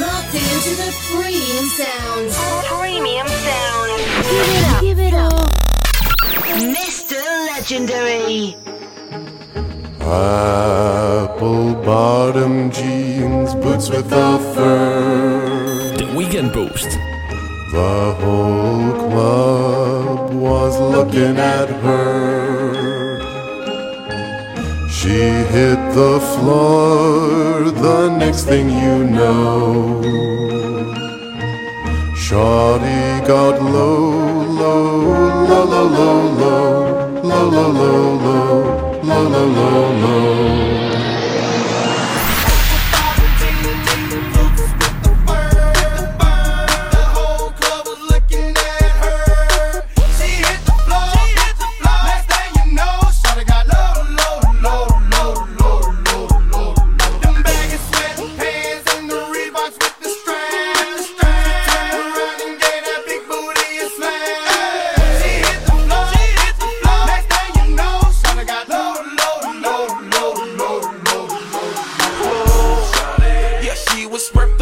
Locked into the premium sound. Premium sound. Give it up. Give it up. Mr. Legendary. Apple bottom jeans, boots with a fur. The weekend boost. The whole club was looking at her. She hit the floor, the next thing you know. Shawty got low, low, low, low, low, low, low, low, low, low, low, low, low. whisper.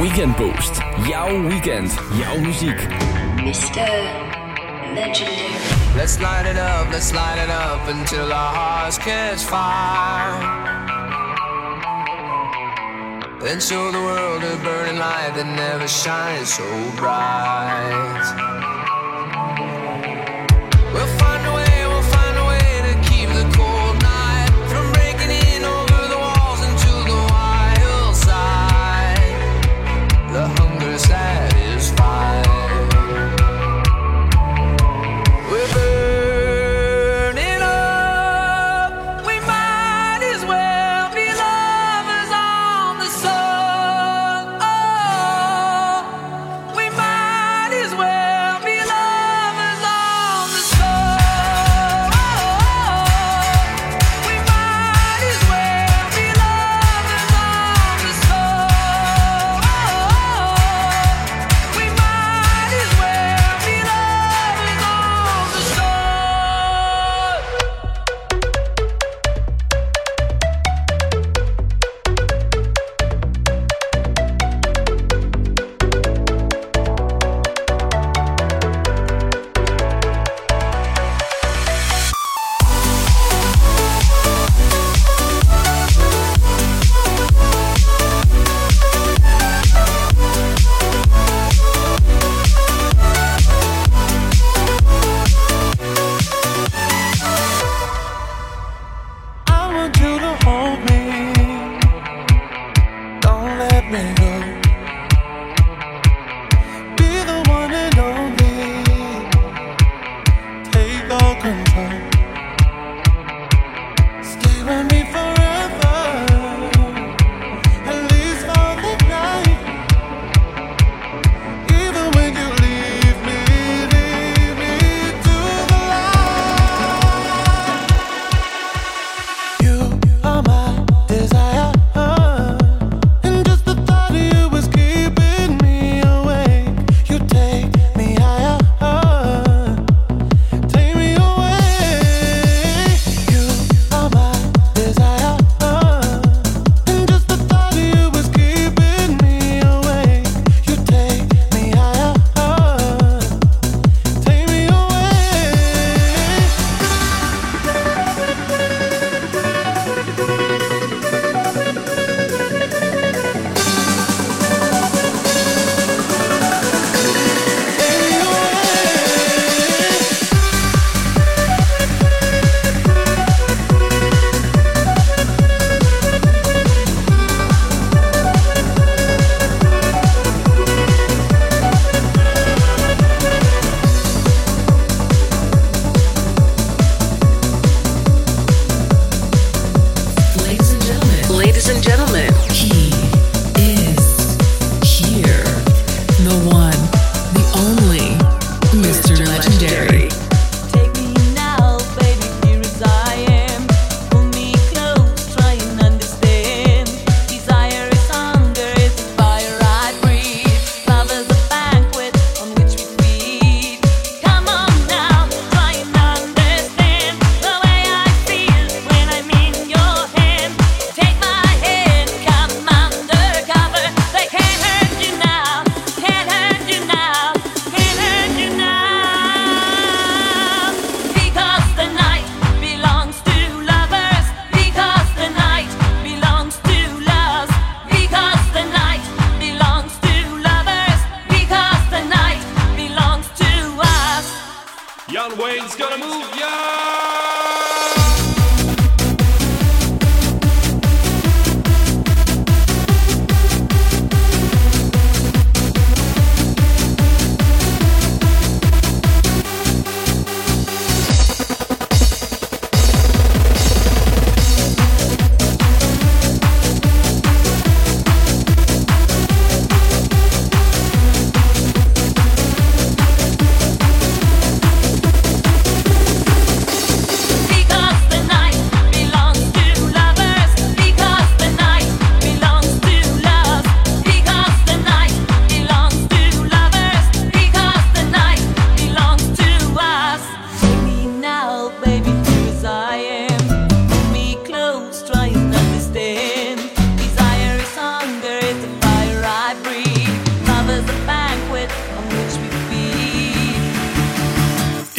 Weekend Boost. Jouw weekend. Jouw muziek. Mr. Legendary. Let's light it up, let's light it up until our hearts catch fire. Then show the world a burning light that never shines so bright.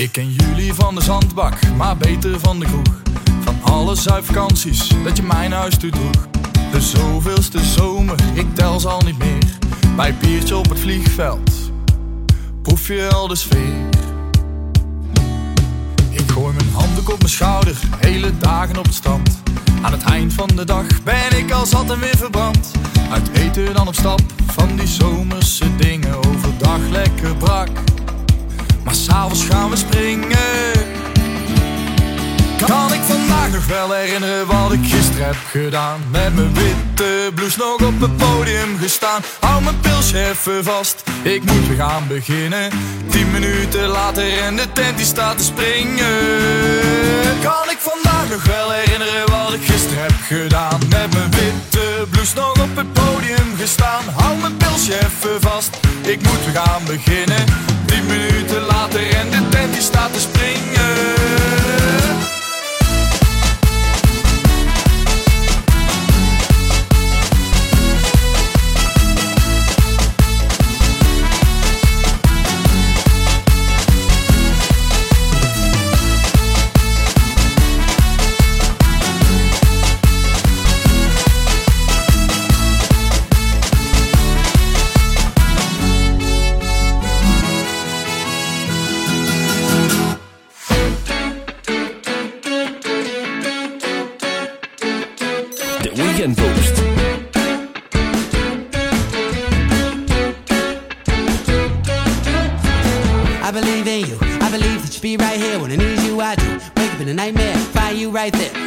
Ik ken jullie van de zandbak, maar beter van de kroeg. Van alle zuidvakanties dat je mijn huis toe droeg. De zoveelste zomer, ik tel ze al niet meer. Bij biertje op het vliegveld, proef je al de sfeer. Ik gooi mijn handdoek op mijn schouder, hele dagen op het strand. Aan het eind van de dag ben ik al zat en weer verbrand. Uit eten dan op stap, van die zomerse dingen. Overdag lekker brak, maar s'avonds gaan we springen. Kan ik vandaag nog wel herinneren wat ik gisteren heb gedaan? Met mijn witte blouse nog op het podium gestaan. Hou mijn pilsje even vast, ik moet weer gaan beginnen. Tien minuten later en de tent die staat te springen. Kan ik vandaag nog wel herinneren wat ik gisteren heb gedaan? Met mijn witte blouse nog op het podium gestaan. Hou mijn pilsje even vast, ik moet gaan beginnen. Tien minuten later en de tent staat te springen.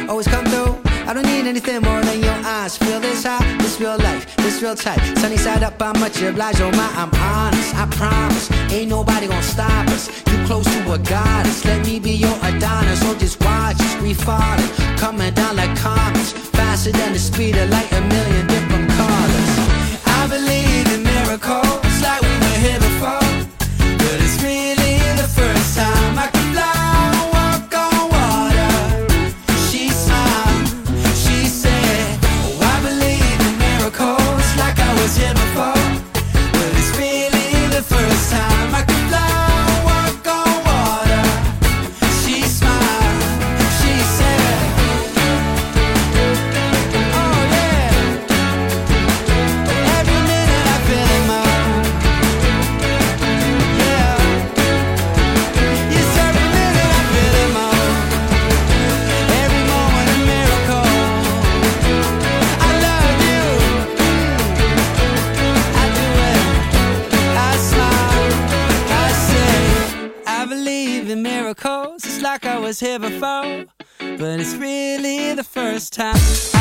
Always come through. I don't need anything more than your eyes. Feel this high, this real life, this real tight. Sunny side up, I'm much obliged. Oh my, I'm honest. I promise, ain't nobody gonna stop us. You close to a goddess. Let me be your Adonis. So just watch us, we falling, coming down like comets, faster than the speed of light. A million different colors. I believe in miracles, like we were here before. But it's really the first time I I was here the first time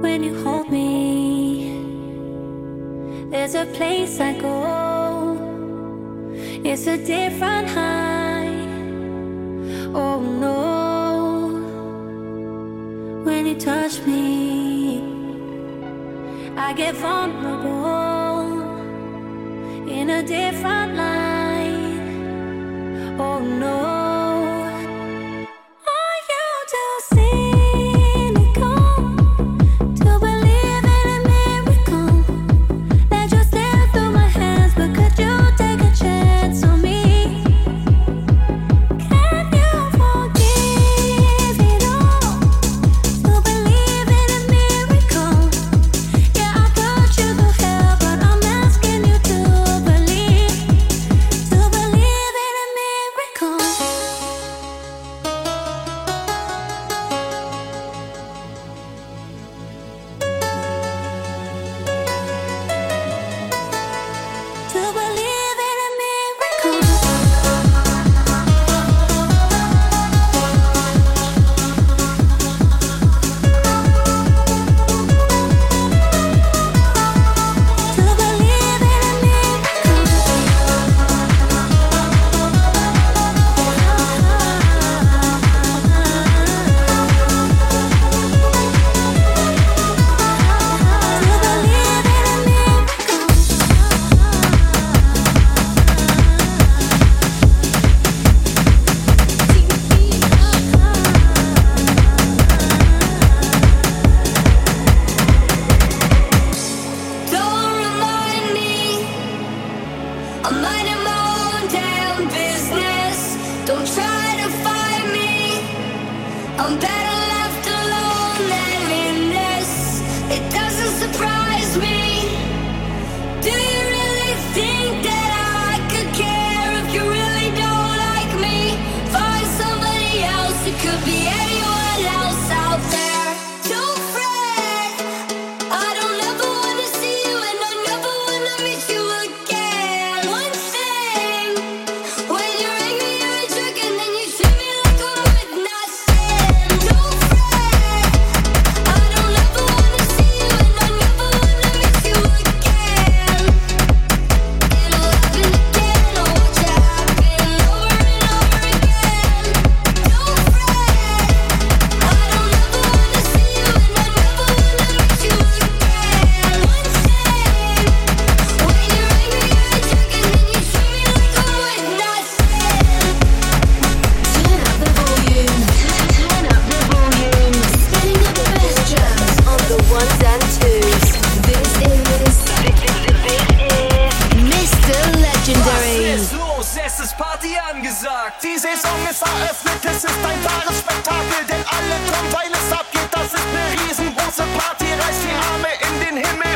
when you hold me. There's a place I go. It's a different high. Oh no. When you touch me, I get vulnerable in a different business. Don't try to find me. I'm back. Party angesagt. Die Saison ist eröffnet, es ist ein wahres Spektakel, denn alle kommen, weil es abgeht. Das ist eine riesengroße Party, reißt die Arme in den Himmel.